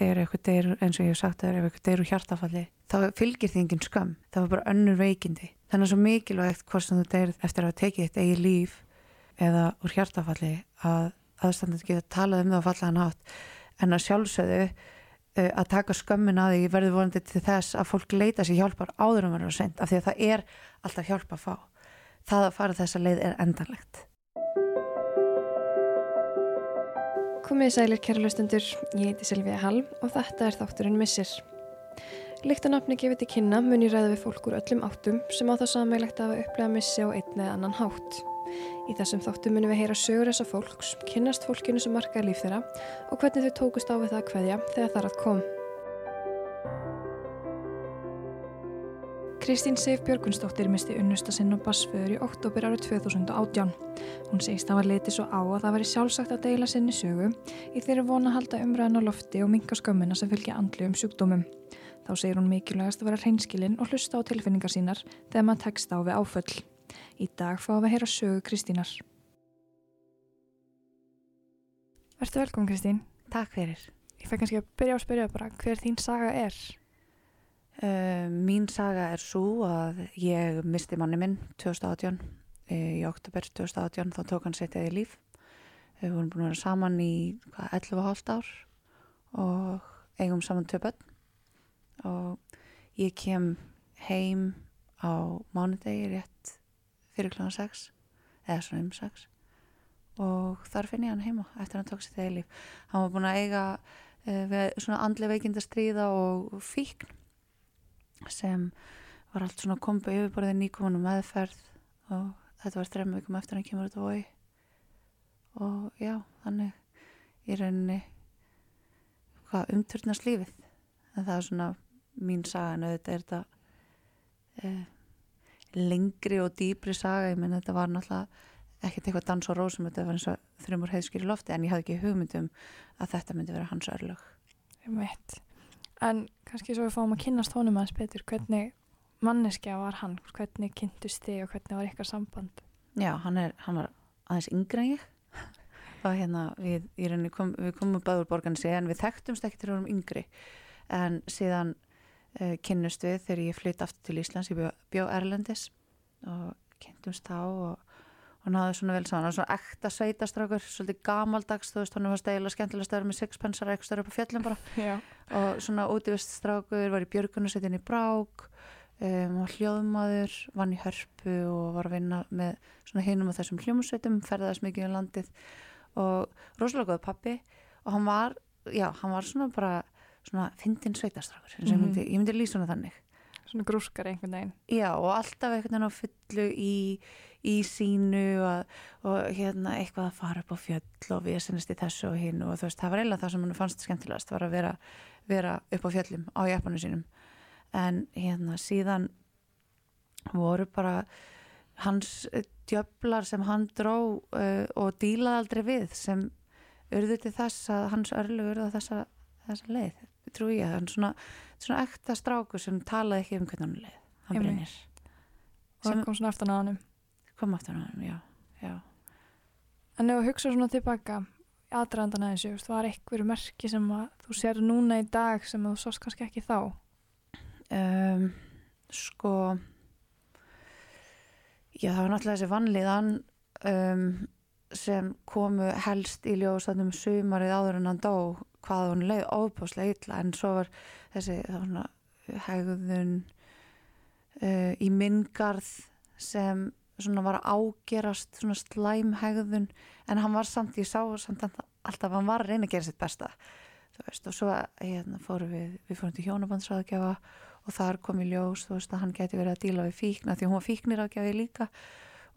þegar eitthvað deyr, eins og ég hef sagt þegar eitthvað deyr úr hjartafalli, þá fylgir því engin skam, það var bara önnur veikindi. Þannig að svo mikilvægt hvort sem þú deyr eftir að tekið þitt eigi líf eða úr hjartafalli að aðstandandi geta talað um það á fallaðan hátt. En að sjálfsögðu uh, að taka skömmin að því verður vonandi til þess að fólk leita sér hjálpar áður um að senda af því að það er alltaf hjálp að fá. Það að fara þessa leið er endanlegt Komið sælir kæra löstundur, ég heiti Silvíða Hall og þetta er þátturinn Missir. Líkt að nafni gefið til kynna mun ég ræða við fólk úr öllum áttum sem á það sammeilegt að upplega missi á einn eða annan hátt. Í þessum þáttum munum við heyra sögur þessa fólks, kynnast fólkinu sem margar líf þeirra og hvernig þau tókust á við það að hverja þegar þar að kom. Kristín Seif Björgunsdóttir misti unnusta sinn og basföður í oktober árið 2018. Hún segist að var litið svo á að það væri sjálfsagt að deila sinni sögu í þeirri vona halda umræðan á lofti og minga skömmina sem fylgja andlu um sjúkdómum. Þá segir hún mikilvægast að vera hreinskilinn og hlusta á tilfinningar sínar þegar maður tekst á við áföll. Í dag fáum við að heyra sögu Kristínar. Verður velkom Kristín. Takk fyrir Ég fæ kannski að byrja á að spyrja bara hver þín saga er. Uh, mín saga er svo að ég misti manni minn 2018 í oktober 2018 þá tók hann eða líf. Við vorum búin að vera saman í hvað, 11,5 ár og eigum saman börn. Og ég kem heim á mánudegi rétt fyrir kl. 6 eða svona um 6 og þar finn ég hann heima eftir að hann tók eða líf. Hann var búin að eiga við svona andlega veikindastríða og fíkn sem var allt svona kombu yfirborðið nýkomunum meðferð og þetta var þrejum vikum eftir hann kemur út á vói og já, þannig í rauninni hvað umturnast lífið. En það er svona mín saga en auðvitað er þetta eh, lengri og dýbri saga. Ég menn þetta var náttúrulega ekkert eitthvað dans og rósum þetta var eins og þrjumur heiðskýri lofti en ég hafði ekki hugmyndum að þetta myndi vera hans örlög. Ég veit. En kannski svo við fáum að kynnast honum aðeins betur, hvernig manneskja var hann, hvernig kynntust þið og hvernig var ykkar samband? Já, hann, er, hann var aðeins yngre en ég. Og hérna við, kom, við komum báður borgansið en við þekktumst ekki til að vera yngri. En síðan uh, kynnust við þegar ég flytt aftur til Íslands, ég bjó, bjó Erlendis og kynntumst þá og, og náðu svona vel saman, svona ekta sveitastrákur, svolítið gamaldags þú veist, hann var stegila skemmtilega stöður með sixpensar eitthvað stöður upp á fjöllum bara. Já. Og svona útivist strákur, var í björgunarsveitin í Brák um, var hljóðmaður, vann í hörpu og var að vinna með svona hinum og þessum hljómsveitum, ferðast mikið í landið og rosalega góð pappi og hann var, já, hann var svona bara svona fyndin sveitastrákur eins og ég Mhm. ég myndi lýsa hana þannig Svona grúskar einhvern veginn. Já, og alltaf einhvern veginn á fullu í, í sínu og, og hérna eitthvað að fara upp á fjöll og við sinnist í þessu og hinn og þú veist, það var eiginlega það sem hann fannst skemmtilegast var að vera, vera upp á fjöllum á jæpanu sínum. En hérna síðan voru bara hans eh, djöflar sem hann dró uh, og dílaði aldrei við sem urðu til þess að hans örlu urðu þessa, þessa leið trú ég, hann svona, svona ekta stráku sem talaði ekki um hvernig hann leið. Hann Einmitt. brennir Sem- kom svona aftan að hannum. kom aftur á hann, já, já. En ef þú hugsa svona tilbaka aðdraðandan þú veist, var eitthvað merki sem að þú sér núna í dag sem að þú sást kannski ekki þá? um, sko já það var náttúrulega þessi vanlíðan um, sem komu helst í ljós þannum sumarið áður en hann dó hvað hún leið óbúslega illa en svo var þessi var svona hegðun uh, í minngarð sem svona var að ágerast svona slæm hegðun en hann var samt, ég sá samt alltaf hann var að reyna að gera sitt besta þú veist og svo hérna, fórum við við fórum til hjónabandsraðgjafa og þar kom í ljós þú veist að hann geti verið að díla við fíkna því hún var fíknir ágjafi líka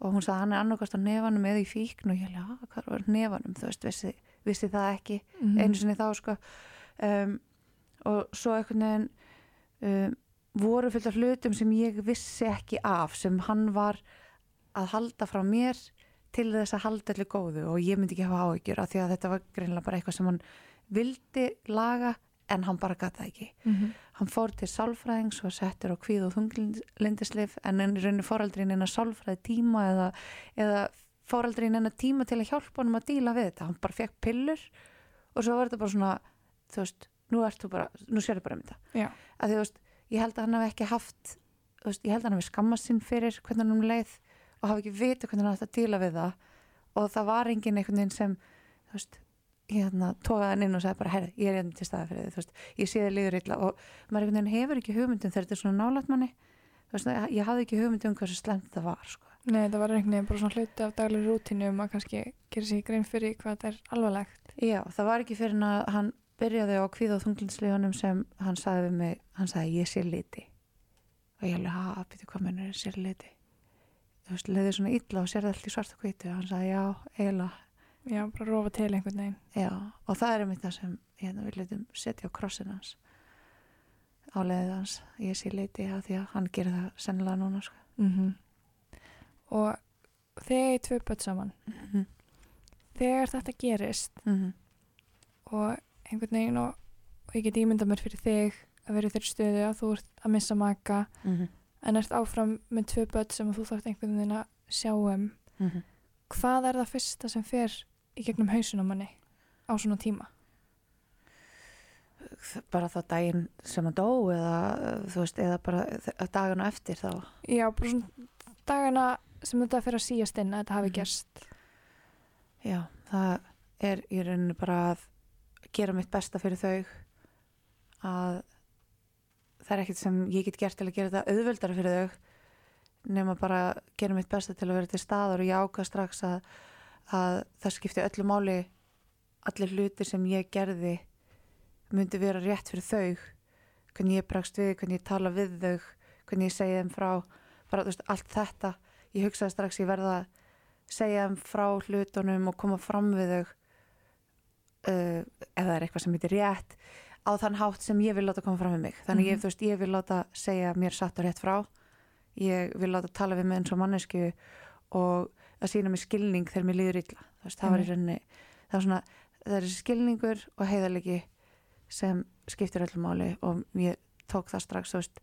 og hún sagði hann er annarkast á nefanum eða í fíkn. Og ég held að hvað var nefanum þú veist, vissi, vissi það ekki Mhm. einu sinni þá sko. Um, og svo einhvern veginn um, voru fullt af hlutum sem ég vissi ekki af sem hann var að halda frá mér til þess að halda allir góðu og ég myndi ekki hafa áhyggjur af því að þetta var greinlega bara eitthvað sem hann vildi laga en hann bara gata ekki Mhm. hann fór til sálfræðings og settur á kvíð og þunglindislif en en í rauninni fóraldrin eina sálfræði tíma eða, eða fóraldrin eina tíma til að hjálpa honum að díla við þetta hann bara fekk pillur og svo var þetta bara svona þú veist, nú ert þú bara, nú sérðu bara um þetta Já. að því þú veist, ég held að hann hafi ekki haft þú veist, ég held að hann hafi skammast sinn fyrir hvernig hann um leið og hafi ekki vita hvernig hann átt að díla við það. Og það var engin einhvern veginn sem þú veist, hérna tókaði hann inn og sagði bara, herri, ég er hérna til staði fyrir þið þú veist, ég sé þið líður illa. Og maður einhvern veginn hefur ekki hugmyndum þegar þetta er svona nálægt manni. Þú veist, ég hafði ekki hugmyndum hversu slemt það var, sko. Nei, það var einhvern veginn bara svona hluti af daglega rútinu um að kannski gera sér grein fyrir hvað þetta er alvarlegt. Já, það var ekki fyrir að hann byrjaði á kvíð og þunglinslegunum sem hann sagði við mig, hann sagði þú veist, leiði svona illa og sér það allt í svarta kvítu og hann sagði, já, eiginlega Já, bara rofa til einhvern veginn. já, og það er einmitt það sem hérna, við leitum setja á krossin hans á leiðið hans ég sé liti að því að hann gerir það sennilega núna, sko Mm Og þegar ég tvö börn saman, mm -hmm. þegar þetta gerist Mm og einhvern veginn og, og ég get ímynda mér fyrir þig að vera í þeirri stöðu að þú ert að missa maka -hmm. En ert áfram með tvö börn sem þú þarft einhvern veginn að sjá um Mhm. hvað er það fyrsta sem fer í gegnum hausunum manni á svona tíma bara þá daginn sem hann dó eða, þú veist, eða bara dagana eftir þá já, bara svona dagana sem þetta fer að síast inn að þetta hafi Mhm. gerst Já, það er í rauninu bara að gera mitt besta fyrir þau að það er ekkert sem ég get gert til að gera þetta auðveldara fyrir þau nema bara gera mitt besta til að vera til staðar og ég ákvað strax að, að það skipti öllu máli allir hlutir sem ég gerði myndi vera rétt fyrir þau hvernig ég bregst við, hvernig ég tala við þau hvernig ég segja þeim frá bara veist, allt þetta. Ég hugsaði strax ég verða að segja þeim frá hlutunum og koma fram við þau uh, ef það er eitthvað sem heitir rétt á þann hátt sem ég vil láta koma fram við mig þannig ég, Mhm. veist, ég vil láta segja mér satt og rétt frá ég vil láta tala við mig eins og mannesku og að sína mig skilning þegar mér líður illa veist, það var í Mhm. rauninni það, svona, það er skilningur og heiðalegi sem skiptir öllu máli og ég tók það strax veist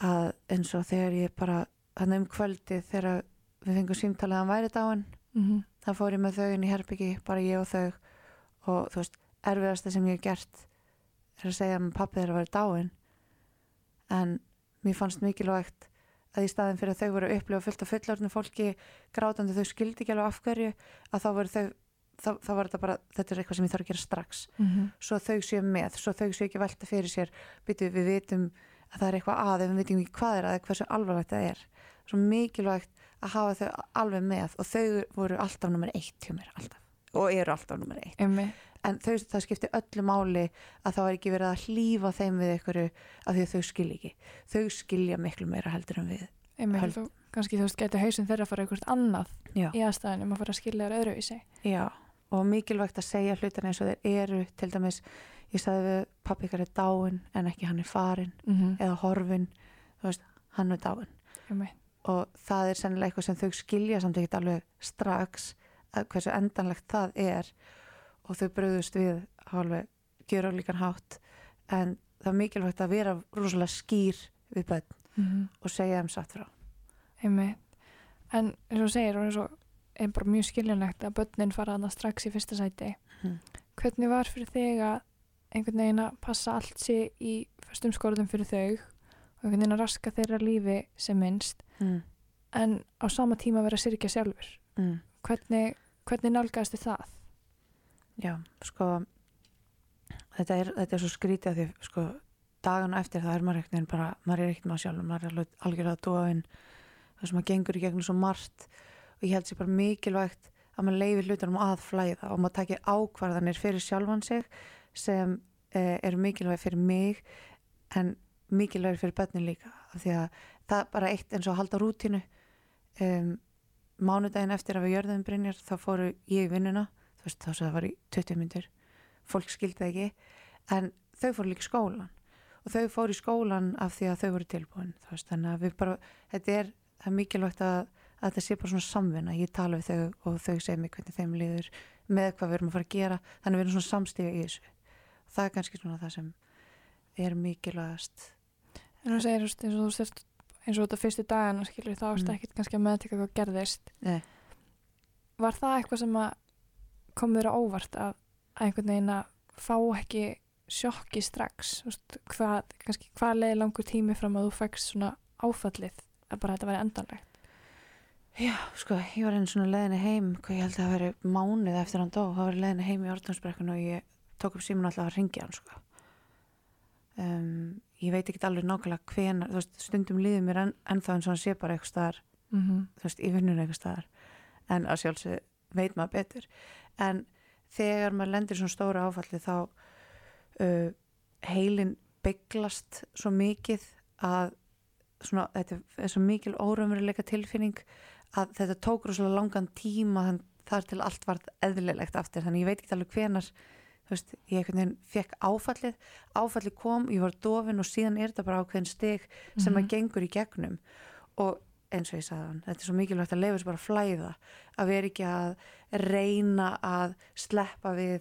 að eins og þegar ég bara hann um kvöldi þegar við fengum símtalið að hann væri dáin mm -hmm. þá fór ég með þau inn í herbyggi bara ég og þau og þú veist, erfiðasta sem ég hef gert er að segja að pappi þeirra væri dáin en mér fannst mikilvægt að í staðin fyrir að þau voru upplifa fullt af fullorðinu fólki grátandi þau skildi ekki alveg af hverju að þá voru þau þá, þá var þetta bara, þetta er eitthvað sem ég þarf að gera strax. Svo þau séu með, svo þau séu ekki velta fyrir sér, byrju við vitum að það er eitthvað að, ef við vitum ekki hvað er að hversu alvarlegt það er. Svo mikilvægt að hafa þau alveg með og þau voru alltaf nummer eitt hjá mér, alltaf, og eru alltaf nummer eitt. Einmi. En þau, það skipti öllu máli að það var ekki verið að hlýfa þeim við ykkur af því að þau skilja ekki þau skilja miklu meira heldur en við Einmi, Höld. þú, kannski þú veist, getur hausin þeirra að fara eitthvað annað Já. í aðstæðinum að fara að skilja þér öðruvísi Já, og mikilvægt að segja hlutina eins og þeir eru, til dæmis ég sagði við pappi ykkar er dáin en ekki hann er farin mm -hmm. eða horfin, þú veist, hann er dáin Einmi. og það er sennilega eitthvað sem þau skilja samt ekkert alveg strax hversu endanlegt það er og þau bröðust við alveg gjöra líkan hátt en það er mikilvægt að vera rosalega skýr við bönn Mm og segja þeim satt frá Einmi. en eins og segir og eins og er bara mjög skiljanlegt að börnin fara þarna strax í fyrsta sæti Mhm. hvernig var fyrir þig að einhvern veginn að passa allt sér í fyrstum skorðum fyrir þau og einhvern veginn að raska þeirra lífi sem minnst mm. en á sama tíma vera að syrkja sjálfur Mm. hvernig, hvernig nálgæðist þið það? Já, sko þetta er, þetta er svo skrítið að því sko dagana eftir það er maður ekkert neginn bara maður er ekkert maður sjálf, maður er algjörlega dóin þess að maður gengur í gegnum svo margt. Og ég held sér bara mikilvægt að maður leifi hlutunum að flæða og maður takir ákvarðanir fyrir sjálfan sig sem eh, eru mikilvæg fyrir mig en mikilvæg fyrir börnin líka. Af því að það er bara eitt eins og að halda rútínu. Um, mánudaginn eftir að við jörðum Brynjar þá fóru ég í vinnuna veist þá sem það var í 20 myndir fólk skildi ekki en þau fóru líka skólan og þau fóru í skólan af því að þau voru tilbúin veist þannig að við bara þetta er, er mikilvægt að, að þetta sé bara svona samvinna ég tala við þau og þau segja mig hvernig þeim líður með hvað við erum að fara að gera þannig við erum svona samstíga í þessu það er kannski svona það sem er mikilvægast En þú segir, eins og þú styrst eins og þetta fyrstu dagana, skilur, þá varst Mm. ekkert kannski að meðteka hvað gerðist. Nei. Var það eitthvað sem að kom þér á óvart að, að einhvern veginn að fá ekki sjokki strax veist, hvað, kannski, hvað leiði langur tími fram að þú fækst svona áfallið að bara þetta væri endanlegt Já, sko, ég var einu svona leðinni heim, hvað ég held að það veri mánuð eftir hann dó, það var leðinni heim í orðnarsbrekkun og ég tók upp símun alltaf að ringja hann, sko. Um, ég veit ekki alveg nákvæmlega hvenar, þú veist, stundum líður mér en, ennþá eins og hann sé bara eitthvað staðar, mm -hmm. þú veist, í vinnunum eitthvað staðar, en að sjálfsög veit maður betur. En þegar maður lendir svona stóra áfalli þá uh, heilin bygglast svo mikið að svona, þetta er svo mikil órumveruleika tilfinning að þetta tók rosalega langan tíma þannig þar til allt var eðlilegt aftur þannig ég veit ekki alveg hvenar veist, ég einhvern veginn fekk áfallið áfallið kom, ég var dofin og síðan er þetta bara ákveðin steg sem Mhm. að gengur í gegnum og eins og ég sagði hann, þetta er svo mikilvægt að leifa sér bara að flæða, að vera ekki að reyna að sleppa við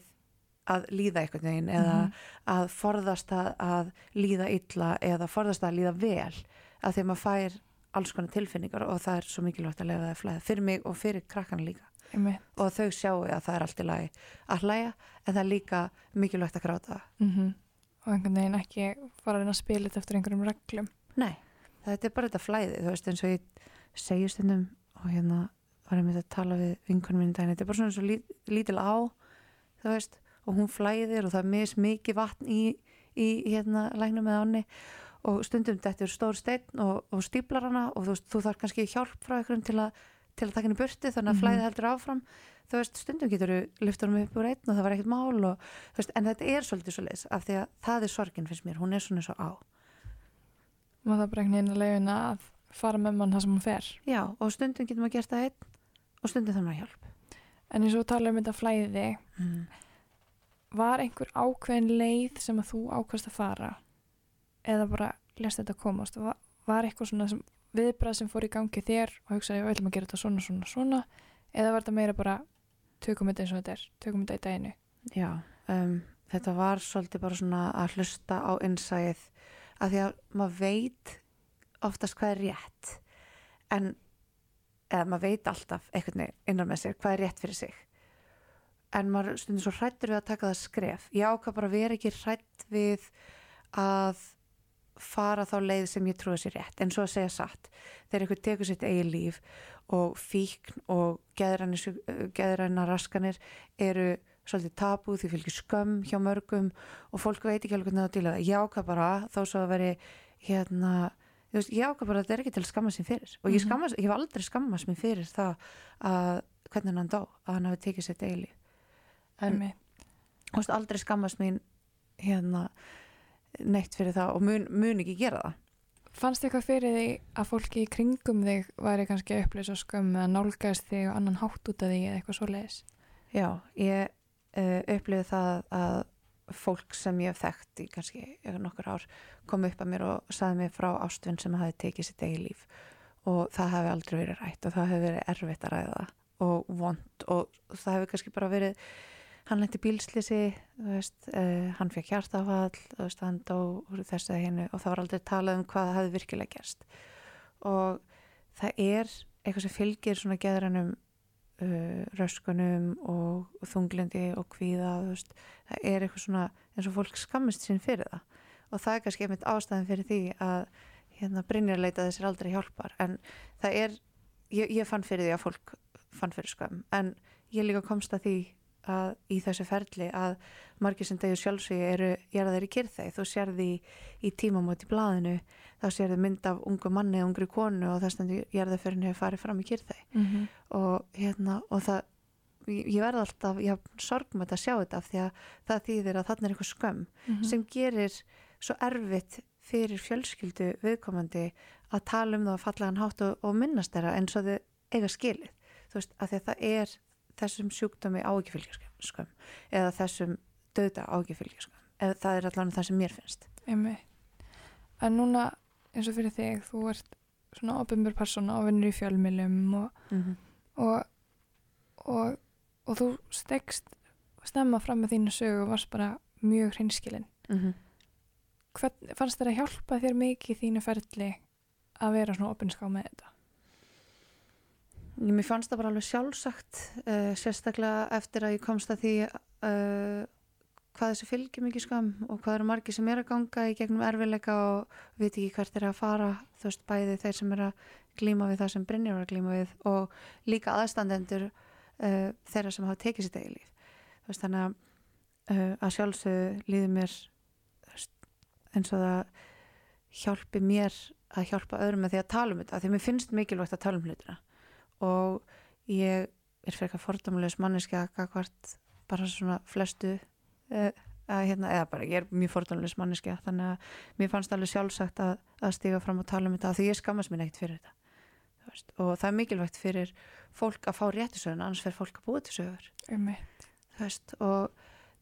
að líða einhvern veginn eða Mhm. að forðast að, að líða illa eða forðast að líða vel að því að maður fær alls konar tilfinningar og það er svo mikilvægt að leifa það að flæða fyrir mig og fyrir krakkan líka. Einmitt. og þau sjáu að það er allt í lagi að hlæja en það er líka mikilvægt að gráta. Mm og einhvern veginn ekki fara að spila þetta eftir einhverjum reglum. Nei, þetta er bara þetta flæði þú veist eins og ég segi stundum og hérna var ég með að tala við vinkunum minn daginn, þetta er bara svona eins og lí, lítil á þú veist, og hún flæðir og það er mis mikið vatn í, í hérna lægnum með áni og stundum þetta er stór steinn og, og stíplar hana og þú þú þarf kannski hjálp frá einhverjum til að til að taka henni burti þannig að Mhm. flæði heldur áfram þú veist, stundum getur lyftur hann upp úr einn og það var ekkert mál og, veist, en þetta er svolítið svo leis af því að það er sorgin finnst mér, hún er svona svo á maður það bara einhvern veginn að leiðina að fara með mann það sem hún fer. Já, og stundum getur maður gert það einn og stundum þarf maður hjálp. en eins og tala um þetta flæði Mm. var einhver ákveðin leið sem að þú ákvæmst að fara? Eða bara lest þetta komast? Var, var eitthvað svona sem, viðbrað sem fór í gangi þér og hugsaði við ætlum að gera þetta svona, svona, svona? Eða var þetta meira bara tökum þetta eins og þetta er, tökum þetta í daginu Já, um, þetta var svolítið bara svona að hlusta á innsæð að því að maður veit oftast hvað er rétt. En eða maður veit alltaf einhvern veginn innan með sér hvað er rétt fyrir sig. En maður stundum svo hrættur við að taka það skref. Ég ákvað bara að vera ekki hrætt við að fara þá leið sem ég trúi sér rétt en svo að segja satt. Þegar einhver tekur sitt eigin líf og fíkn og geðræna raskanir eru svolítið tabu því fylgir skömm hjá mörgum og fólk veit ekki alveg hvernig það díla það. Ég ákvað bara þó svo að veri hérna, þú veist, ég ákvað bara að þetta er ekki til að skamma sér fyrir og ég, Mhm. skammast, ég hef aldrei skammast mér fyrir það að hvernig hann dó, að hann hafi tekið sér deili en þú veist, aldrei skammast mín hérna neitt fyrir það og mun, mun ekki gera það Fannst eitthvað fyrir því að fólki í kringum þig væri kannski að upplýsa skömm eða nálgæðist þig og annan hátt út af því eða eitthvað svo leiðis? Já, ég uh, upplifði það að fólk sem ég hef þekkt í kannski nokkur ár kom upp að mér og saði mér frá ástvinn sem hafi tekið sitt eigi líf. Og það hefði aldrei verið rætt og það hefði verið erfitt að ræða og vond og það hefði kannski bara verið hann lendi bílslisi veist, uh, hann fekk hjartafall veist, hann dó þessu eða hinu og það var aldrei talað um hvað það hefði virkilega gerst. Og það er eitthvað sem fylgir svona geðrænum uh, röskunum og, og þunglindi og kvíða veist, það er eitthvað svona eins og fólk skammist sín fyrir það. Og það er kannski einmitt ástæðan fyrir því að hérna Brynjarleita þessir aldrei hjálpar. En það er, ég, ég fann fyrir því að fólk fann fyrir skam en ég líka komst að því að í þessu ferli að margir sem degju sjálfsvíu eru gerðar í kyrþeg þú sérði í, í tímamót í þá sérði mynd af ungu manni og ungri konu og þess að gerðarferðin hefur farið fram í kyrþeg Mm -hmm. og hérna og það ég ég verð alltaf, ég haf sorgum að sjá þetta af því að það þýðir að þarna er eitthvað skömm Mhm. sem gerir svo erfitt fyrir fjölskyldu viðkomandi að tala um það að falla hann hátt og, og minnast þeirra eins og þau eiga skilið þú veist, að því að það er þessum sjúkdómi á ekki fylgjarskömm eða þessum döða á ekki fylgjarskömm eða það er allavega það sem mér finnst. En núna eins og fyrir þig, þú ert svona opinbjör persóna og vinnur í fjölmilum og, mm -hmm. og, og, og þú stegst snemma fram með þínu sögu og varst bara mjög hreinskilin. Hvern, fannst þér að hjálpa þér mikið í þínu ferli að vera svona opinská með þetta? Mér fannst það bara alveg sjálfsagt uh, sérstaklega eftir að ég komst að því uh, hvað þessi fylgir mikið skam og hvað eru margir sem er að ganga í gegnum erfileika og veit ekki hvert er að fara þú veist bæði þeir sem er að glíma við það sem Brynjar var að glíma við og líka aðstandendur uh, þeirra sem hafa tekið sitt eigi líf. Þú veist þannig að, uh, að sjálfsögðu líður mér eins og það hjálpi mér að hjálpa öðrum með því að tala um þetta því að mér finnst mikilvægt að tala um hlutina. Og ég er frekar fordómulegs manneski að gagvart bara svona flestu að, hérna, eða bara ég er mjög fordómulegs manneski þannig að mér fannst alveg sjálfsagt að, að stiga fram og tala um þetta því ég skammast mér neitt fyrir þetta og það er mikilvægt fyrir fólk að fá réttisögun annars fer fólk að búa til sögur. Og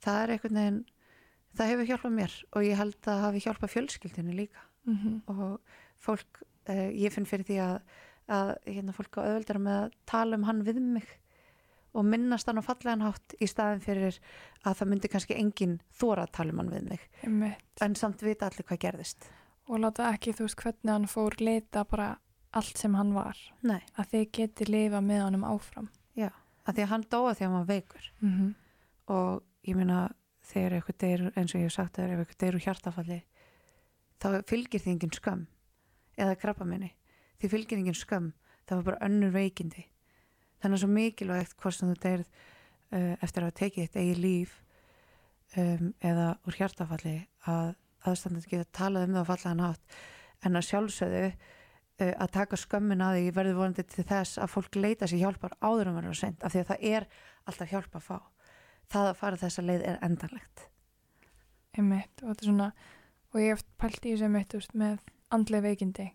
það er einhvern veginn það hefur hjálpað mér og ég held að það hafi hjálpað fjölskyldinu líka. Mm og fólk, uh, ég finn fyrir því að, að hérna, fólk á auðvöldara með að tala um hann við mig og minnast hann á fallegan hátt í staðin fyrir að það myndi kannski engin þóra um hann við mig Einmitt. en samt vita allir hvað gerðist Og láta ekki, þú veist, hvernig hann fór leita bara allt sem hann var. Nei, Að þið geti lifa með honum áfram. já, að því að hann dóa því að hann var veikur Mm -hmm. og ég meina þegar eitthvað deyr, eins og ég hef sagt þegar eitthvað deyr úr hjartafalli þá fylgir því engin skömm eða krabba minni, því fylgir engin skömm það var bara önnur veikindi þannig að svo mikilvægt hvort sem þú deyrð uh, eftir að tekið eitt eigi líf um, eða úr hjartafalli að aðstandandi geta talað um það á fallaðan hátt en að sjálfsögðu uh, að taka skömmin að því verður vonandi til þess að fólk leita sér hjálpar áður um að senda af því að það er alltaf hjálp að fá það að fara þessa leið er endanlegt Einmitt. Og þetta er svona, og ég hef pælt í þessu einmitt, veist, með andlega veikindi.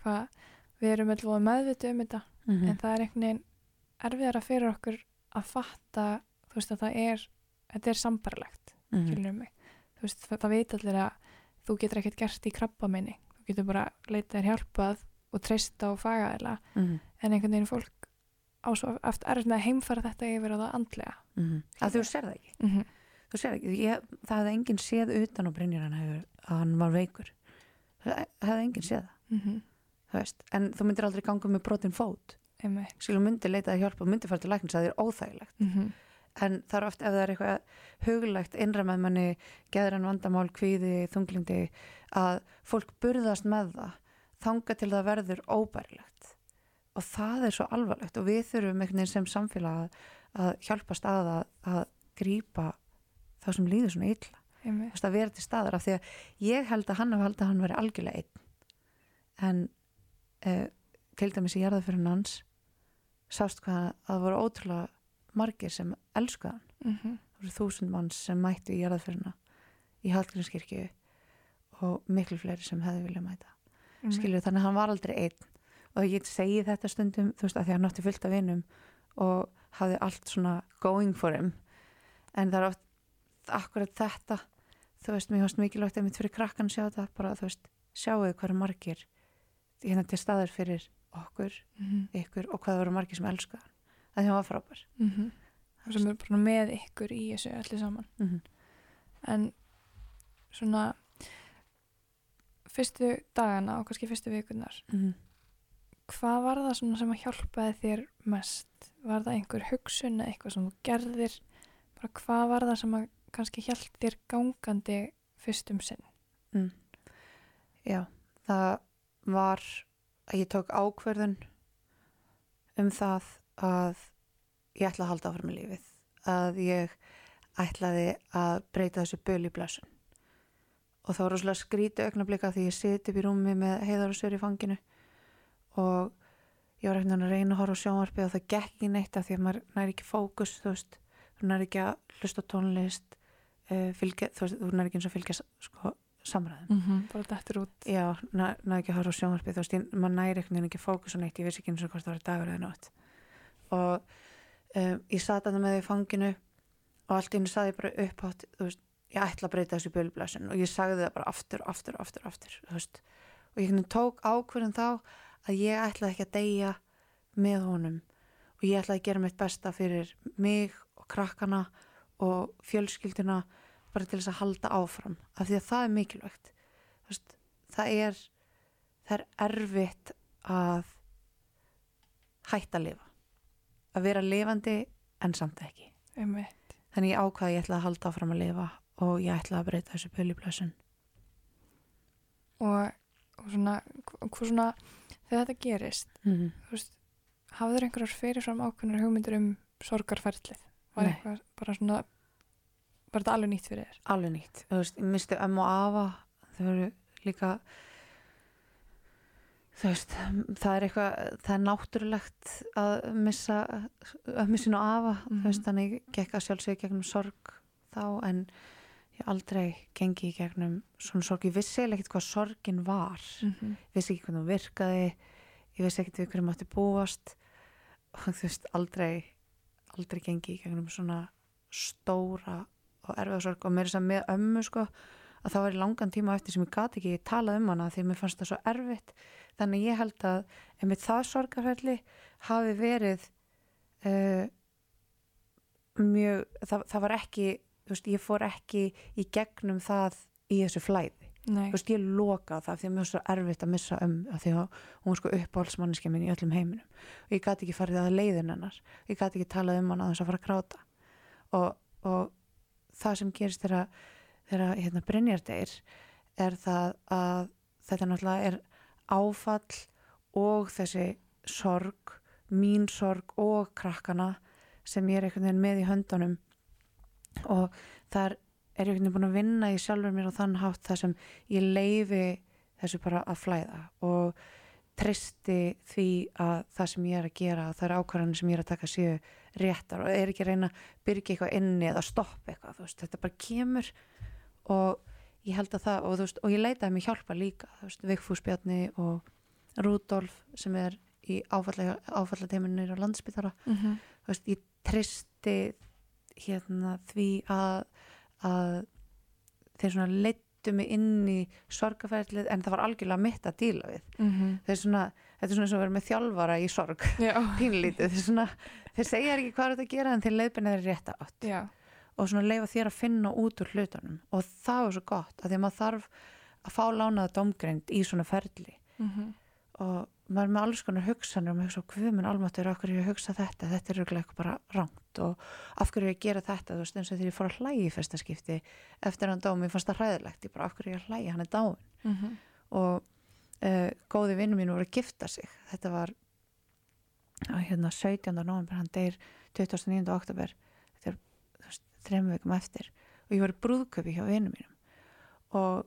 Hvað, við erum alltaf meðvitið um þetta, mm en það er einhvern veginn erfiðara fyrir okkur að fatta, þú veist, að það er, þetta er sambarlegt. -hmm. skilur mig þú veist, það, það veit allir að þú getur ekkert gert í krabba minni þú getur bara leitað hjálpað og treysta og fagaðila mm en einhvern veginn fólk á svo aft erfitt með að heimfara þetta yfir á það andlega -hmm. að þú sér það ekki mm -hmm. þú sér það ekki, ég, það hefði enginn séð utan á Brynjar hann hefur að hann var veikur það hefði enginn séð það mm -hmm. þú veist, en þú myndir aldrei ganga með brotin fót einmitt. Skilur myndir leitaði hjálp og myndir fara til læknis að það er óþægilegt. Mm -hmm. en það er oft ef það er eitthvað huglægt innra með manni, geðran vandamál kvíði, þunglindi að fólk burðast með það þanga til það verður óbærilegt. Og það er svo alvarlegt og við þurfum einhvern veginn sem samfélag að, að hjálpast að grípa það sem líður svona illa. Þú veist, að vera til staðar af því að ég held að hann hef held að hann veri algjörlega einn. En uh, til dæmis í jarðafyrir hans sást hvað að voru ótrúlega margir sem elskuða hann. Mm -hmm. það voru þúsund manns sem mættu í jarðafyrina í Hallgrímskirkju og miklu fleiri sem hefði viljað mæta. Skilur þannig að hann var aldrei einn. Og ég segi þetta stundum þú veist að því að hann átti fullt af vinum og hafði allt svona going for him. En það er oft akkurat þetta þú veist, mér fannst mikilvægt einmitt fyrir krakkan að sjá þetta bara þú veist, sjáu hvað eru margir hérna til staðar fyrir okkur, mm -hmm. ykkur og hvað voru margir sem elskuða hann að því hann var frábær Mm -hmm. sem er bara með ykkur í þessu allir saman mm -hmm. en svona fyrstu dagana og kannski fyrstu vikunar Mhm. hvað var það svona sem að hjálpaði þér mest? Var það einhver hugsun eða eitthvað sem þú gerðir? Bara hvað var það sem að kannski hjælt þér gangandi fyrstum sinn? Mm. Já, það var að ég tók ákverðun um það að ég ætla að halda áfram í lífið að ég ætlaði að breyta þessu böl í blessun. Og það var rosalega skríti augnablika því ég siti upp í rúmi með heiðar og sér í fanginu og ég var eitthvað að reyna að horfa á sjónvarpið og það gekk ekki neitt af því að maður næri ekki fókus þú veist, þú næri ekki að hlusta tónlist uh, fylgja, þú veist, þú næri ekki eins og fylgja sko, samræðum Mm -hmm. Bara þetta út. Já, næ, næ ekki að horfa á sjónvarpið maður næri einhvern veginn ekki fókus og neitt, ég vissi ekki eins og hvort það var dagur eða nótt og um, ég sat að það með því fanginu og allt henni saði bara upphátt þú veist, ég ætla að breyta þessu bölublæsun og ég sagði það bara aftur, aftur, aftur, aftur og ég tók ákvörðin þá að ég ætla ekki að deyja með honum og ég ætla að gera mitt besta fyrir mig og krakkana og fjölskylduna bara til þess að halda áfram af því að það er mikilvægt veist, það er það er erfitt að hætta að lifa að vera lifandi en samt ekki Einmitt. þannig ég ákvaði að ég ætla að halda áfram að lifa og ég ætla að breyta þessu pölublössun og, og svona, svona þegar þetta gerist, mm. þú veist hafður einhverjar fyrirfram ákveðnar hugmyndir um sorgarferlið var Nei. eitthvað bara svona var þetta alveg nýtt fyrir þér. Alveg nýtt, þú veist, ég misti ömmu og afa þau eru líka þú veist það er eitthvað, það er náttúrulegt að missa ömmu sín og afa, Mhm. þú veist, þannig ég gekk að sjálfsögja gegnum sorg þá en ég aldrei gengi í gegnum svona sorg, ég vissi eiginlega ekkert hvað sorgin var. Mm -hmm. vissi ekki hvernig hún virkaði. Ég vissi ekkert við hverju mátti búast. Og þú veist, aldrei aldrei gengi í gegnum svona stóra og erfiða sorg og mér er þess að með ömmu sko að það var í langan tíma eftir sem ég gati ekki talað um hana því mér fannst það svo erfitt. Þannig ég held að einmitt það sorgarferli hafi verið uh, mjög það, það var ekki, þú veist, ég fór ekki í gegnum það í þessu flæði. Nei, þú veist, ég loka það því að mér er svo erfitt að missa um að því að hún er sko uppáhaldsmanniski minn í öllum heiminum. Og ég gæti ekki farið að leiðin hennar. Ég gæti ekki talað um hann að þess að fara að gráta. Og, og það sem gerist þegar hérna Brynjar deyr er það að þetta náttúrulega er áfall og þessi sorg mín sorg og krakkana sem ég er einhvern veginn með í höndunum. Og þar er ég einhvern veginn búin að vinna í sjálfur mér á þann hátt þar sem ég leifi þessu bara að flæða og tristi því að það sem ég er að gera það er ákvarðanir sem ég er að taka séu réttar og er ekki að reyna að byrja eitthvað inni eða stoppa eitthvað, veist, þetta bara kemur og ég held að það og, veist, og ég leitaði mig hjálpa líka þú veist, Vigfús Bjarni og Rúdolf sem er í áfallateiminir á landsbytara mm -hmm. veist, ég tristi hérna því að að þeir svona leittu mig inn í sorgaferðlið en það var algjörlega mitt að díla við. Þeir svona, þetta er svona að vera með þjálfara í sorg, pínlítið þeir, svona, þeir segja ekki hvað þetta gera en þeir leiðbina þeir rétt átt. Já, og svona leifa þér að finna út úr hlutunum. Og það er svo gott að því að maður þarf að fá lánaða domgreind í svona ferli. Mm og maður er með alls konar hugsanir og maður hugsa, hvað minn almáttur, af hverju ég hugsa þetta? Þetta er eitthvað bara rangt. Og af hverju ég gera þetta, þú veist, eins og þegar ég fór að hlægi í fyrsta skipti eftir hann dó, mér fannst það hræðilegt, ég bara, af hverju ég að hlægi, hann er dáin -hmm. og uh, góði vinnu mín voru að gifta sig þetta var á, hérna 17. november, hann deyr 29. oktober þetta er þú veist, þrem veikum eftir og ég var í brúðköpi hjá vinnu mínum og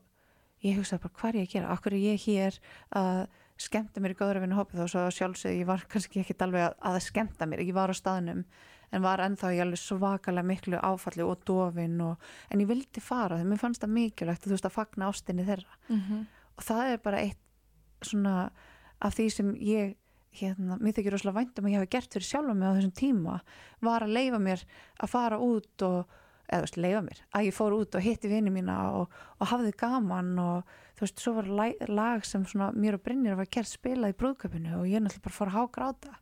ég hugsaði bara hvað er ég að gera, hverju er ég hér að skemmta mér í góðra vinnu hópi þó svo sjálfsög ég var kannski ekkit alveg að, að skemmta mér, ég var á staðnum en var ennþá ég alveg svakalega miklu áfalli og dofin og, en ég vildi fara þegar mér fannst það mikilvægt þú veist að fagna ástinni þeirra Mhm. og það er bara eitt svona af því sem ég hérna, mér þykir rosalega vænt um að ég hafi gert fyrir sjálfa mig á þessum tíma var að leifa mér að fara út og eða þú veist, leifa mér, að ég fór út og hitti vini mína og, og hafði gaman og þú veist, svo var lag, sem svona mér og Brynjar var gert spilað í brúðköpinu og ég náttúrulega bara fór að hágráta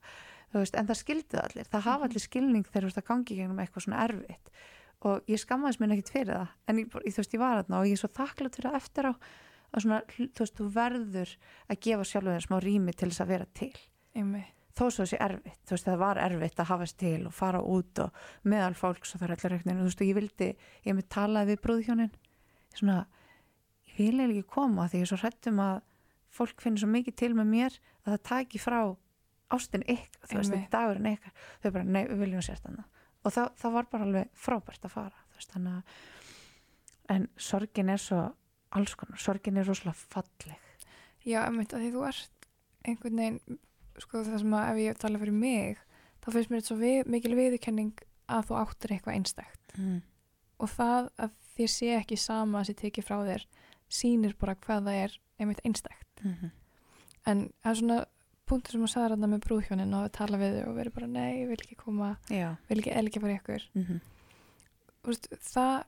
þú veist, en það skildu allir, það hafa allir skilning þegar þú veist að gangi gegnum eitthvað svona erfitt. Og ég skammaðis mér ekkit fyrir það en ég, þú veist, ég var þarna og ég er svo þakklátt fyrir það eftir á að svona, þú veist, þú verður að gefa sjálfur þér smá rými til þess að vera til. Einmitt. þó svo þessi erfitt, þú veist, það var erfitt að hafa sér til og fara út og meðal fólks og það er allir reiknir, þú veist, og ég vildi ég með talaði við brúðhjónin svona, ég vil eiginlega ekki koma því ég er svo hrættum að fólk finnir svo mikið til með mér að það taki frá ástin ykkar, þú veist, Einmitt. dagurinn ykkar. Þau bara, nei, við viljum sérst hana og það, það var bara alveg frábært að fara þú veist, þannig að en sorgin er svo alls konar, sorgin er rosalega falleg Já, einmitt, að því þú ert einhvern veginn, sko það sem að ef ég tala fyrir mig, þá finnst mér þetta svo við, mikil viðurkenning að þú áttir eitthvað einstakt mm. og það að þér sé ekki sama að sé tekið frá þér sýnir bara hvað það er einmitt einstakt Mm -hmm. en það er svona punktur sem að sagða þarna með brúðhjónin og að tala við þau og verið bara nei, ég vil ekki koma, Já vil ekki elgi bara ykkur mm -hmm. veist, það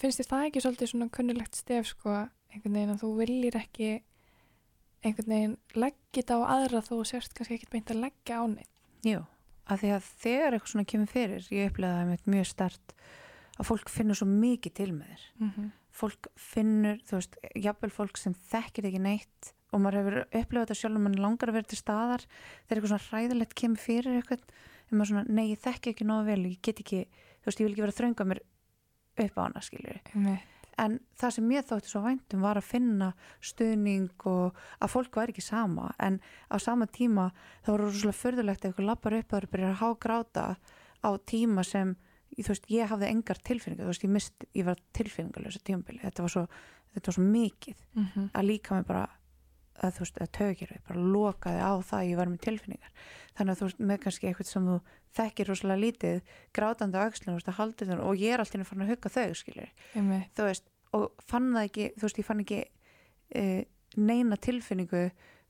finnst þér það ekki svolítið svona kunnulegt stef sko, einhvern veginn að þú viljir ekki einhvern veginn leggja þetta á aðra þó sérst kannski ekkert beint að leggja á neitt Jú, af því að þegar eitthvað svona kemur fyrir, ég upplegaði það með mjög stert að fólk finnur svo mikið til með þér. mm -hmm. Fólk finnur, þú veist, jafnvel fólk sem þekkir ekki neitt og maður hefur upplifað þetta sjálf og mann langar að vera til staðar þegar eitthvað svona hræðilegt kemur fyrir eitthvað en maður svona, nei, ég þekki ekki nógu vel ég get ekki þú veist, ég vil ekki vera að þrönga mér upp á hana, einmitt, en það sem mér þótti svo væntum var að finna stuðning og að fólk væri ekki sama. En á sama tíma þá voru rosalega förðulegt ef eitthvað lappar upp og byrjar að hágráta á tíma sem þú veist, ég hafði engar tilfinningar. Þú veist, ég mist, ég var tilfinningarlösa tímabili. Þetta var svo, þetta var svo mikið mhm, að líka mig bara að þú veist, að tökir bara lokaði á það að ég var með tilfinningar. Þannig að þú veist, með kannski eitthvað sem þú þekkir rosalega lítið, grátandi á þú veist, þenn og ég er alltaf farin að hugga þau, einmitt, þú veist, og fann það ekki þú veist, ég fann ekki e, neina tilfinningu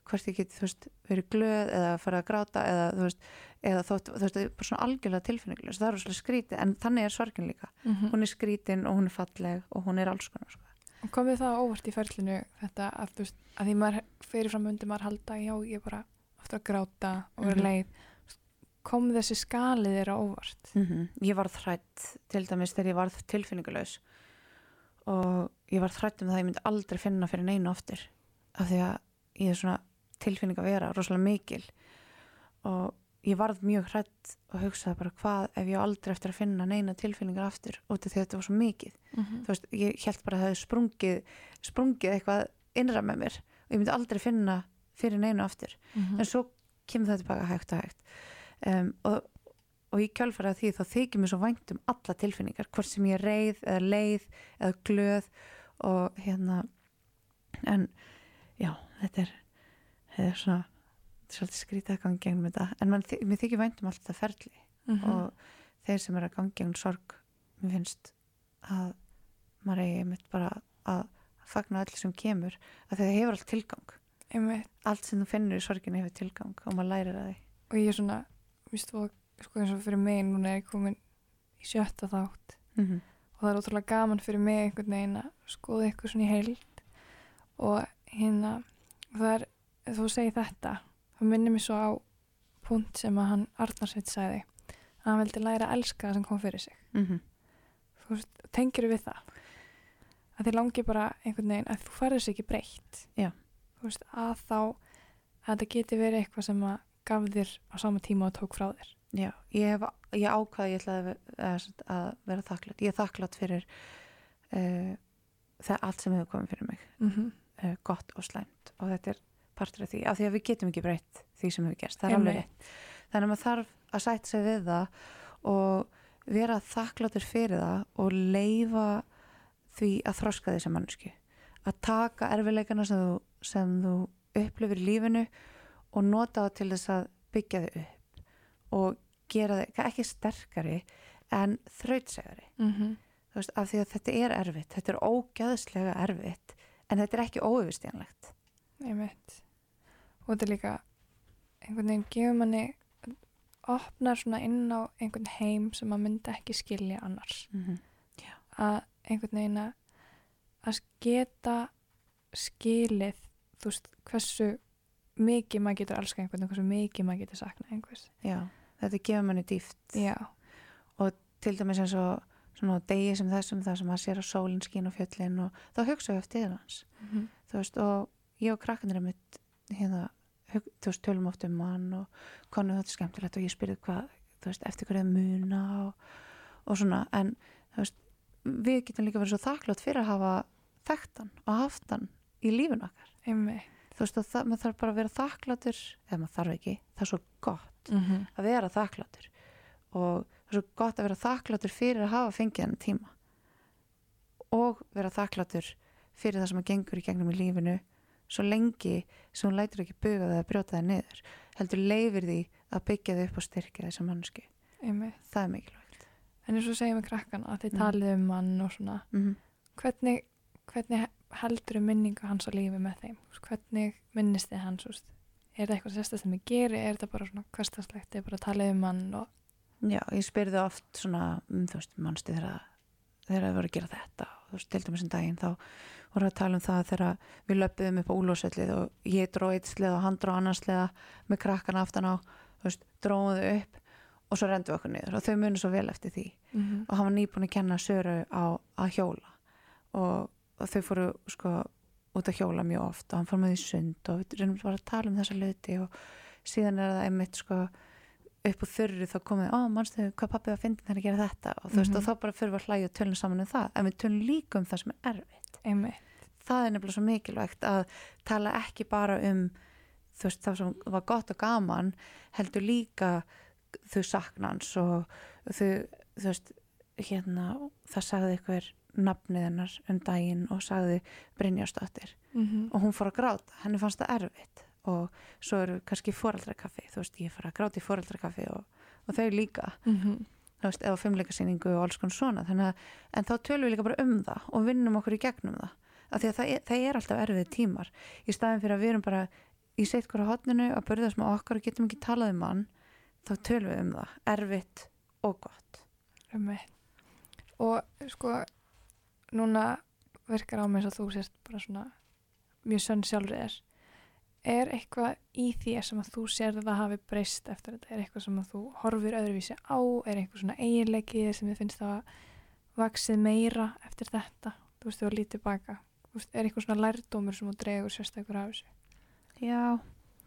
hvort ég get þú veist, verið glöð eða farið að gráta eða þú veist, eða þótt þú veist, bara svona algjörlega tilfinningulega það er rosalega skrítið, en þannig er sorgin líka. Mhm. hún er skrítin og hún er falleg og hún er alls konar, sko. Og komið það óvart í ferlinu þetta að veist, að því maður fyrirfram undir maður halda, já, ég er bara aftur að gráta og vera Mhm. leið. Kom þessi skalið þeirra óvart? Ég varð hrætt til dæmis þegar ég varð tilfinningulaus og ég varð hrætt um það að ég myndi aldrei finna fyrir neinu aftur af því að ég er svona tilfinning að vera rosalega mikil. Og ég varð mjög hrætt og hugsaði bara hvað ef ég aldrei eftir að finna neina tilfinningar aftur út af því að þetta var svo mikið Mhm. þú veist, ég held bara að það hefði sprungið sprungið eitthvað innra með mér og ég myndi aldrei finna fyrir neinu aftur Mhm. en svo kemur það tilbaka hægt og hægt um, og, og í kjálfæra því þá þykir mér svo vænt um alla tilfinningar hvort sem ég er reið eða leið eða glöð og hérna en já, þetta er, þetta er svona svolítið skrítið að ganga gegnum þetta. En man, mér þykir vænt um allt þetta ferli Mhm. og þeir sem er að ganga gegnum sorg mér finnst að maður eigi einmitt bara að fagna öllu sem kemur að það hefur allt tilgang. Einmitt, allt sem þú finnur í sorginu hefur tilgang og maður lærir að því. Og ég er svona víst þú, sko eins og fyrir mig núna er ég komin í sjötta þátt. Mm -hmm. og það er ótrúlega gaman fyrir mig einhvern veginn að skoða eitthvað svona í heild. Og hérna það er, þú segir þetta það minnir mér svo á punkt sem að hann Arnarsveit sagði að hann veldi læra að elska það sem kom fyrir sig. Mm -hmm. þú tengir við það? Að þið langi bara einhvern veginn að þú færður sér ekki breytt. Já. þú veist, að þá að þetta geti verið eitthvað sem að gaf þér á sama tíma og tók frá þér. Já, ég, hef, ég ákvaði ég ætlaði að, að, að vera þakklátt ég er þakklátt fyrir uh, það allt sem hefur komið fyrir mig. Mm -hmm. uh, gott og slæmt. Og þetta er partur af því, af því að við getum ekki breytt því sem hefur gerst, það er alveg rétt. Þannig að maður þarf að sætta sig við það og vera þakkláttur fyrir það og leifa því að þroska því sem mannsku að taka erfileikana sem þú, sem þú upplifir lífinu og nota það til þess að byggja þau upp og gera þau ekki sterkari en þrautsegari Mm -hmm. þú veist, af því að þetta er erfitt þetta er ógæðslega erfitt en þetta er ekki óyfirstjánlegt Einmitt. Og þetta er líka einhvern veginn gefur manni opnar svona inn á einhvern heim sem maður myndi ekki skilja annars. Mm -hmm. að einhvern veginn að að geta skilið þú veist hversu mikið maður getur elska einhvern og hversu mikið maður getur sakna einhvers. Já, þetta gefur manni dýft já, til dæmis eins og svona á degi sem þessum þar sem maður sér að sólinn skín og fjöllin og þá hugsa ég eftir hans. Mm -hmm. þú veist, og ég og krakkanir er mitt hérna, þú veist, tölum oft um hann og konu þetta er skemmtilegt og ég spyrði hvað, þú veist, eftir hverju er muna og, og svona, en þú veist, við getum líka verið svo þakklátt fyrir að hafa þekkt hann og haft hann í lífun okkar. Einmitt. Þú veist, það, maður þarf bara að vera þakkláttur eða maður þarf ekki, það er svo gott mm -hmm. að vera þakkláttur. Og það er svo gott að vera þakkláttur fyrir að hafa fengið hann tíma. Og vera þakkláttur fyrir það sem að gengur í gegnum í lífinu svo lengi sem hún lætur ekki buga það að brjóta það niður heldur leifir því að byggja þau upp og styrkja þessar mannsku það er mikilvægt en eins og segjum við krakkana að þið Mm. talið um hann og svona mm -hmm. hvernig, hvernig heldur um minningu hans á lífi með þeim hvernig minnist þið hans veist? er það eitthvað sérstæð sem ég geri er það bara svona hverstastlegt, er bara að tala um hann og Já, ég spyrði oft svona, um, þú veist, mannstu þegar þegar það voru að gera þetta. Og þú veist, til dæmis en daginn þá voru að tala um það þegar við löpum upp á úlósvellið og ég dró eitt sleða og hann dró annars sleða með krakkana aftan á, þú veist, dróðum þau upp og svo rendum við okkur niður. Og þau munu svo vel eftir því. Mm -hmm. og hann var nýbúin að kenna Söru á að hjóla. Og, og þau fóru sko út að hjóla mjög oft og hann fór með í sund og við reynum bara að tala um þessa hluti og síðan er það einmitt sko upp úr þurru þá komið, ó, mannstu hvað pappi var að finna þegar að gera þetta? Og þú veist, Mhm. og þá bara fyrir við að hlæja og tölum saman um það, en við tölum líka um það sem er erfitt. einmitt, Það er nefnilega svo mikilvægt að tala ekki bara um þú veist, það sem var gott og gaman heldur líka þau saknans og þau, þú veist, hérna það sagði ykkur nafnið hennar um daginn og sagði Brynjásdóttir mm og hún fór að gráta, henni fannst það erfitt og svo eru kannski fóraldrakaffi þú veist, ég fór að gráta í fóraldrakaffi og, og þau líka, -hmm. þú veist, eða fimmleikasýningu og alls konar svona, að en þá tölum við líka bara um það og vinnum okkur í gegnum það, af því að það er, það er alltaf erfið tímar, í staðin fyrir að við erum bara í sitt hverju hotninu að börðast með okkar og getum ekki talað um hann þá tölum við um það, erfitt og gott. Einmitt. Og sko núna virkar á mig eins og þú sést bara svona mjög sönn sjálfur er er eitthvað í þér sem að þú sérð að hafi breyst eftir þetta, er eitthvað sem að þú horfir öðruvísi á, er eitthvað svona eiginleiki sem þið finnst það að vaksið meira eftir þetta, þú veist þú að lítið baka, veist, er eitthvað svona lærdómur sem þú dregur sérstaklega af þessu? Já,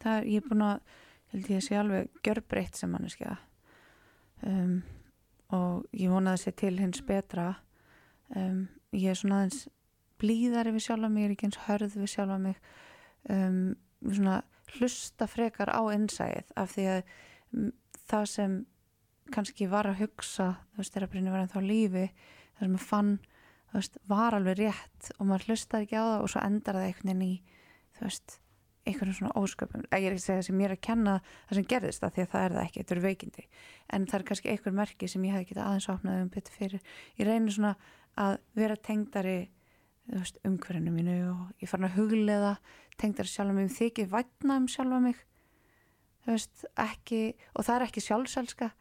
það er, ég er búin að held ég að sé alveg gjörbreytt sem manneskja. Um, og ég vona að sé til hins betra. Um, ég er svona aðeins blíðari við sjálfa mig, ég er ekki eins hörð við sjálfa mig. Um, svona hlusta frekar á innsæð af því að mm, það sem kannski var að hugsa þú veist, þegar Brynni var ennþá lífi það sem ég fann, þú veist, var alveg rétt og maður hlustaði ekki á það og svo endar það einhvern veginn í, þú veist einhvern svona ósköpum, ég er ekki að segja sem ég er að kenna það sem gerðist það því að það er það ekki, þetta eru veikindi. En það er kannski einhver merki sem ég hef ekki aðeins opnað um betur fyrir. Ég reynir svona að vera tengdari umhverfinu mínu og ég fann að huglega tengdari sjálfa mig, þykir vætna um sjálfa mig veist, ekki og það er ekki sjálfselska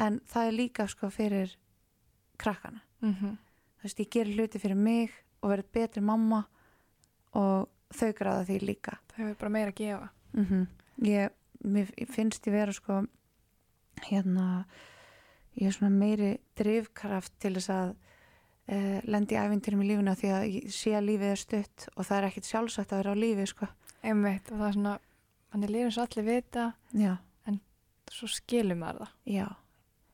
en það er líka sko fyrir krakkana, mm -hmm. veist, ég ger hluti fyrir mig og verð betri mamma og þau gráða því líka. Það hefur bara meira að gefa. Mm ég, mér finnst ég vera sko hérna ég er svona meiri drivkraft til þess að uh, lendi í æfintyrum í lífuna því að sé að lífið er stutt og það er ekkit sjálfsagt að vera á lífi sko. Einmitt og það er svona, hann er lífið svo allir vita já, svo skilur maður það. Já,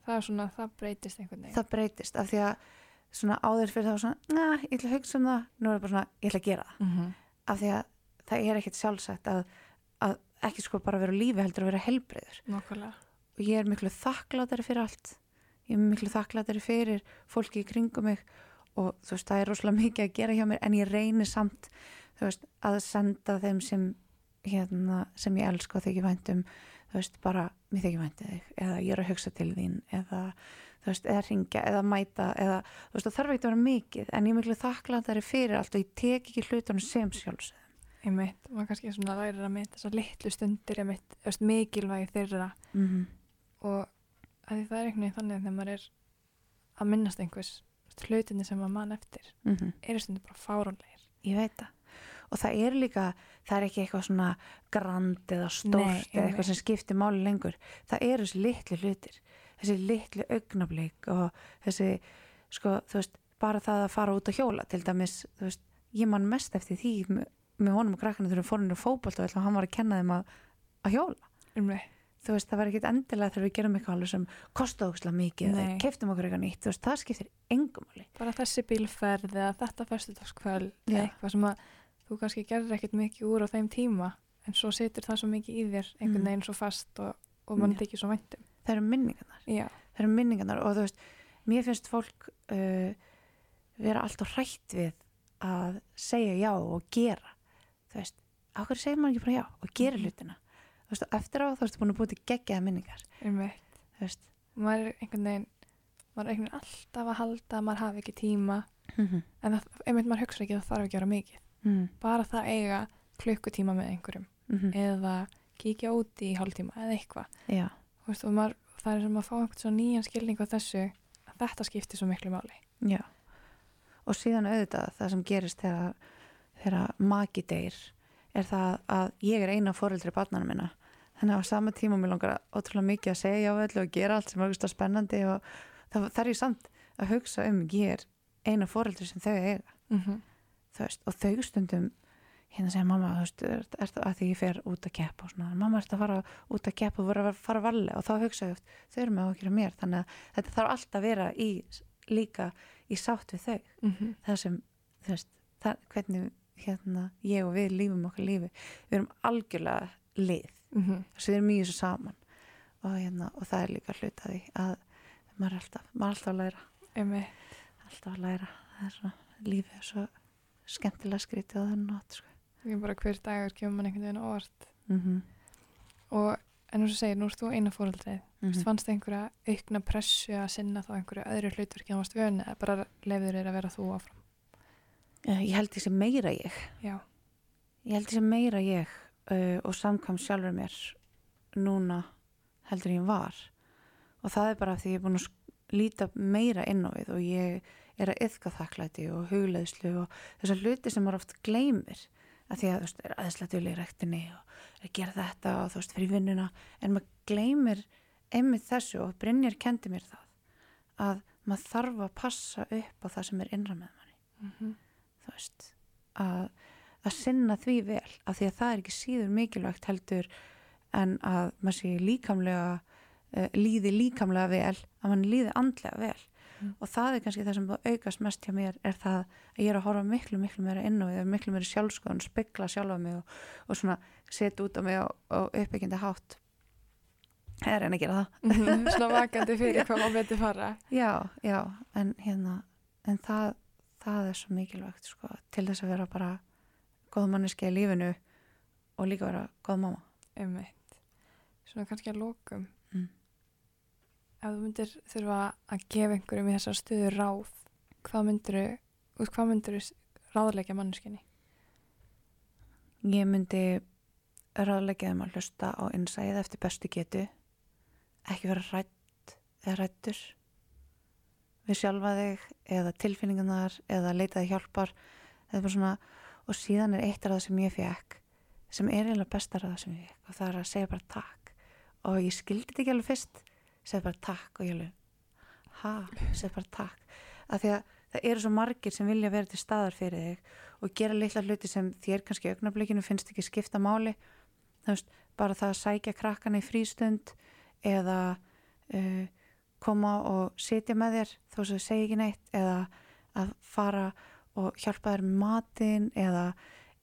það er svona, það breytist einhvern veginn. Það breytist af því að svona áður fyrir var svona, na, ég ætla að hugsa um það. Nú er það bara svona, ég ætla að gera það. Mm -hmm. af því að það er ekkit sjálfsagt að, að ekki sko bara vera lífi heldur að vera helbreyður og ég er miklu þakklátari fyrir allt. Ég er miklu þakklátari fyrir fólki í kringum mig og þú veist, það er rosalega mikið að gera hjá mér en ég reynir samt þú veist, að senda þeim sem hérna, sem ég elska og þykir væntum þú veist, bara, mér þykir væntið þig eða ég er að hugsa til þín eða þú veist, eða ringja, eða mæta eða, þú veist, það þarf ekki að vera mikið en ég er miklu þakklátari fyrir allt og ég tek ekki hlutunum sem sjálfsögðum Einmitt, maður kannski svona lærir að mynda þessar litlu stundir einmitt, þú veist, mikilvægi þeirra mm -hmm. og að því það er einhvern veginn þannig að þegar maður er að minnast einhvers hlutinni sem maður mann eftir Mm eru stundir bara fáránlegir Ég veit það. Og það er líka, það er ekki eitthvað svona grand eða stórt eða eitthvað sem skiptir máli lengur. Það eru þessi litlu hlutir, þessi litlu augnablík og þessi, sko, þú veist, bara það að fara út að hjóla til dæmis, þú veist, ég man mest eftir því með, honum og krakkana þegar við fórum í fótbolt og hann var að kenna þeim að, að hjóla. Einmitt. Þú veist, það var ekkit endilega þegar við gerum eitthvað alveg sem kostaði ógslag mikið eða Nei. keftum okkur eitthvað nýtt, þú veist, það skiptir engum máli. bara þessi bílferð eða þetta föstudagskvöld Já. eitthvað sem að þú kannski gerir ekkert mikið úr á þeim tíma en svo situr það svo mikið í þér einhvern Mm. veginn svo fast og, og mann Já. tekið svo væntum Það eru minningarnar. Já, það eru minningarnar og þú veist, mér finnst fólk uh, vera alltaf hrætt við að segja já og gera þú veist, hverju segir maður ekki bara já og gera Mhm. hlutina þú veist, eftir á þú veist, búin að búið til geggjaða minningar. Einmitt. Þú veist, maður er einhvern veginn maður er einhvern veginn alltaf að halda að maður hafi ekki tíma. Mm en það, einmitt maður hugsa ekki að það þarf ekki að vera mikið. -hmm. bara það eiga klukkutíma með einhverjum. Mm eða kíkja úti í hálftíma eða eitthvað. Þú veist, og maður, það er sem að fá einhvern svo nýjan skilning á þessu að þetta skiptir svo miklu máli. Já. Og síðan auðvitað það sem gerist þegar, þegar maki deyr er það að ég er eina fóreldri barnana minna þannig að á sama tíma mér langar ótrúlega mikið að segja við öllu og gera allt sem er auðvitað spennandi og það, er ég samt að hugsa um ég er eina fóreldri sem þau eiga mm -hmm. veist, og þau stundum hérna segja mamma, þú veist, er, er, að því ég fer út að keppa og svona, mamma ert að fara út að keppa og voru að fara varlega og þá hugsa ég oft, þau eru með okkur að mér, þannig að þetta þarf alltaf að vera í, líka í sátt við þau, mm -hmm. það sem þú veist, það, hvernig hérna, ég og við lífum okkar lífi við erum algjörlega lið Mm -hmm. þess að við erum mjög svo saman og, hérna, og það er líka hlut að því að maður er alltaf, maður er alltaf að læra Einmitt. alltaf að læra, það er svona lífið er svo skemmtilega skrítið á nátt sko. Ég er bara hver dagur kemur mann einhvern veginn á óvart mm -hmm. og en þú segir, nú ert þú eina fóröldrið mm Mhm. fannst einhverja aukna pressu að sinna þá einhverju öðru hlutverki að varst vöna eða bara lefður þér að vera þú áfram ég held því sem meira ég. Já, ég held því sem meira ég uh, og samkvæm sjálfur mér núna heldur ég var. Og það er bara því ég er búin að líta meira inn á við og ég er að yfka þakklæti og hugleðslu og þessar hluti sem maður oft gleymir. Að því að þú veist, er aðeinslega djúlega í rektinni og er að gera þetta og þú veist, fyrir vinnuna. En maður gleymir einmitt þessu og Brynjar kendi mér það að maður þarf að passa upp á það sem er innra með manni. Mm þú veist að, að sinna því vel af því að það er ekki síður mikilvægt heldur en að maður sé líkamlega uh, líði líkamlega vel að mann líði andlega vel. Mm. og það er kannski það sem aukast mest hjá mér er það að ég er að horfa miklu miklu meira inn á við, miklu meira sjálfskoðun spekla sjálfa mig og, og svona setja út á mig á, á uppbyggjandi hátt. Eða reyna að gera það. Mhm, svona vakandi fyrir hvað má betur fara. Já, já, en hérna en það, það er svo mikilvægt sko, til þess að vera bara góð manneski í lífinu og líka vera góð mamma Einmitt. Svona kannski að lókum Mm. ef þú myndir þurfa að gefa einhverjum í þessar stöðu ráð hvað myndir út hvað myndir ráðleggja manneskinni Ég myndi ráðleggja þeim að hlusta á innsæðið eftir bestu getu ekki vera rætt eða rættur við sjálfa þig eða tilfinningarnar eða leitaði hjálpar. Svona og síðan er eitt ráð sem ég fekk sem er eiginlega besta ráð sem ég fekk og það er að segja bara takk. Og ég skildi þetta ekki alveg fyrst segja bara takk og ég alveg ha, segja bara takk. Af því að það eru svo margir sem vilja vera til staðar fyrir þig og gera litla hluti sem þér kannski í augnablikinu finnst ekki skipta máli. Veist, bara það að sækja krakkana í frístund eða uh, koma og sitja með þér þó sem þau segja ekki neitt eða að fara og hjálpa þér með matinn eða,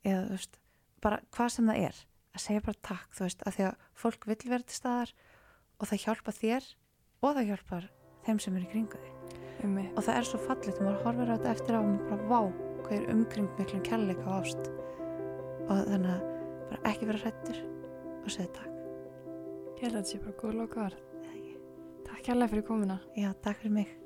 eða veist, bara hvað sem það er að segja bara takk, þú veist, að því að fólk vill vera til staðar og það hjálpa þér og það hjálpar þeim sem er í kringu þig Einmitt. og það er svo fallið og maður horfir á þetta eftir á og maður bara vá, hvað er umkring miklum kærleika og ást og þannig að bara ekki vera hrættur og segja takk Ég held að þetta sé bara góð loka orð? Takk hérlega fyrir komuna. Já, takk fyrir mig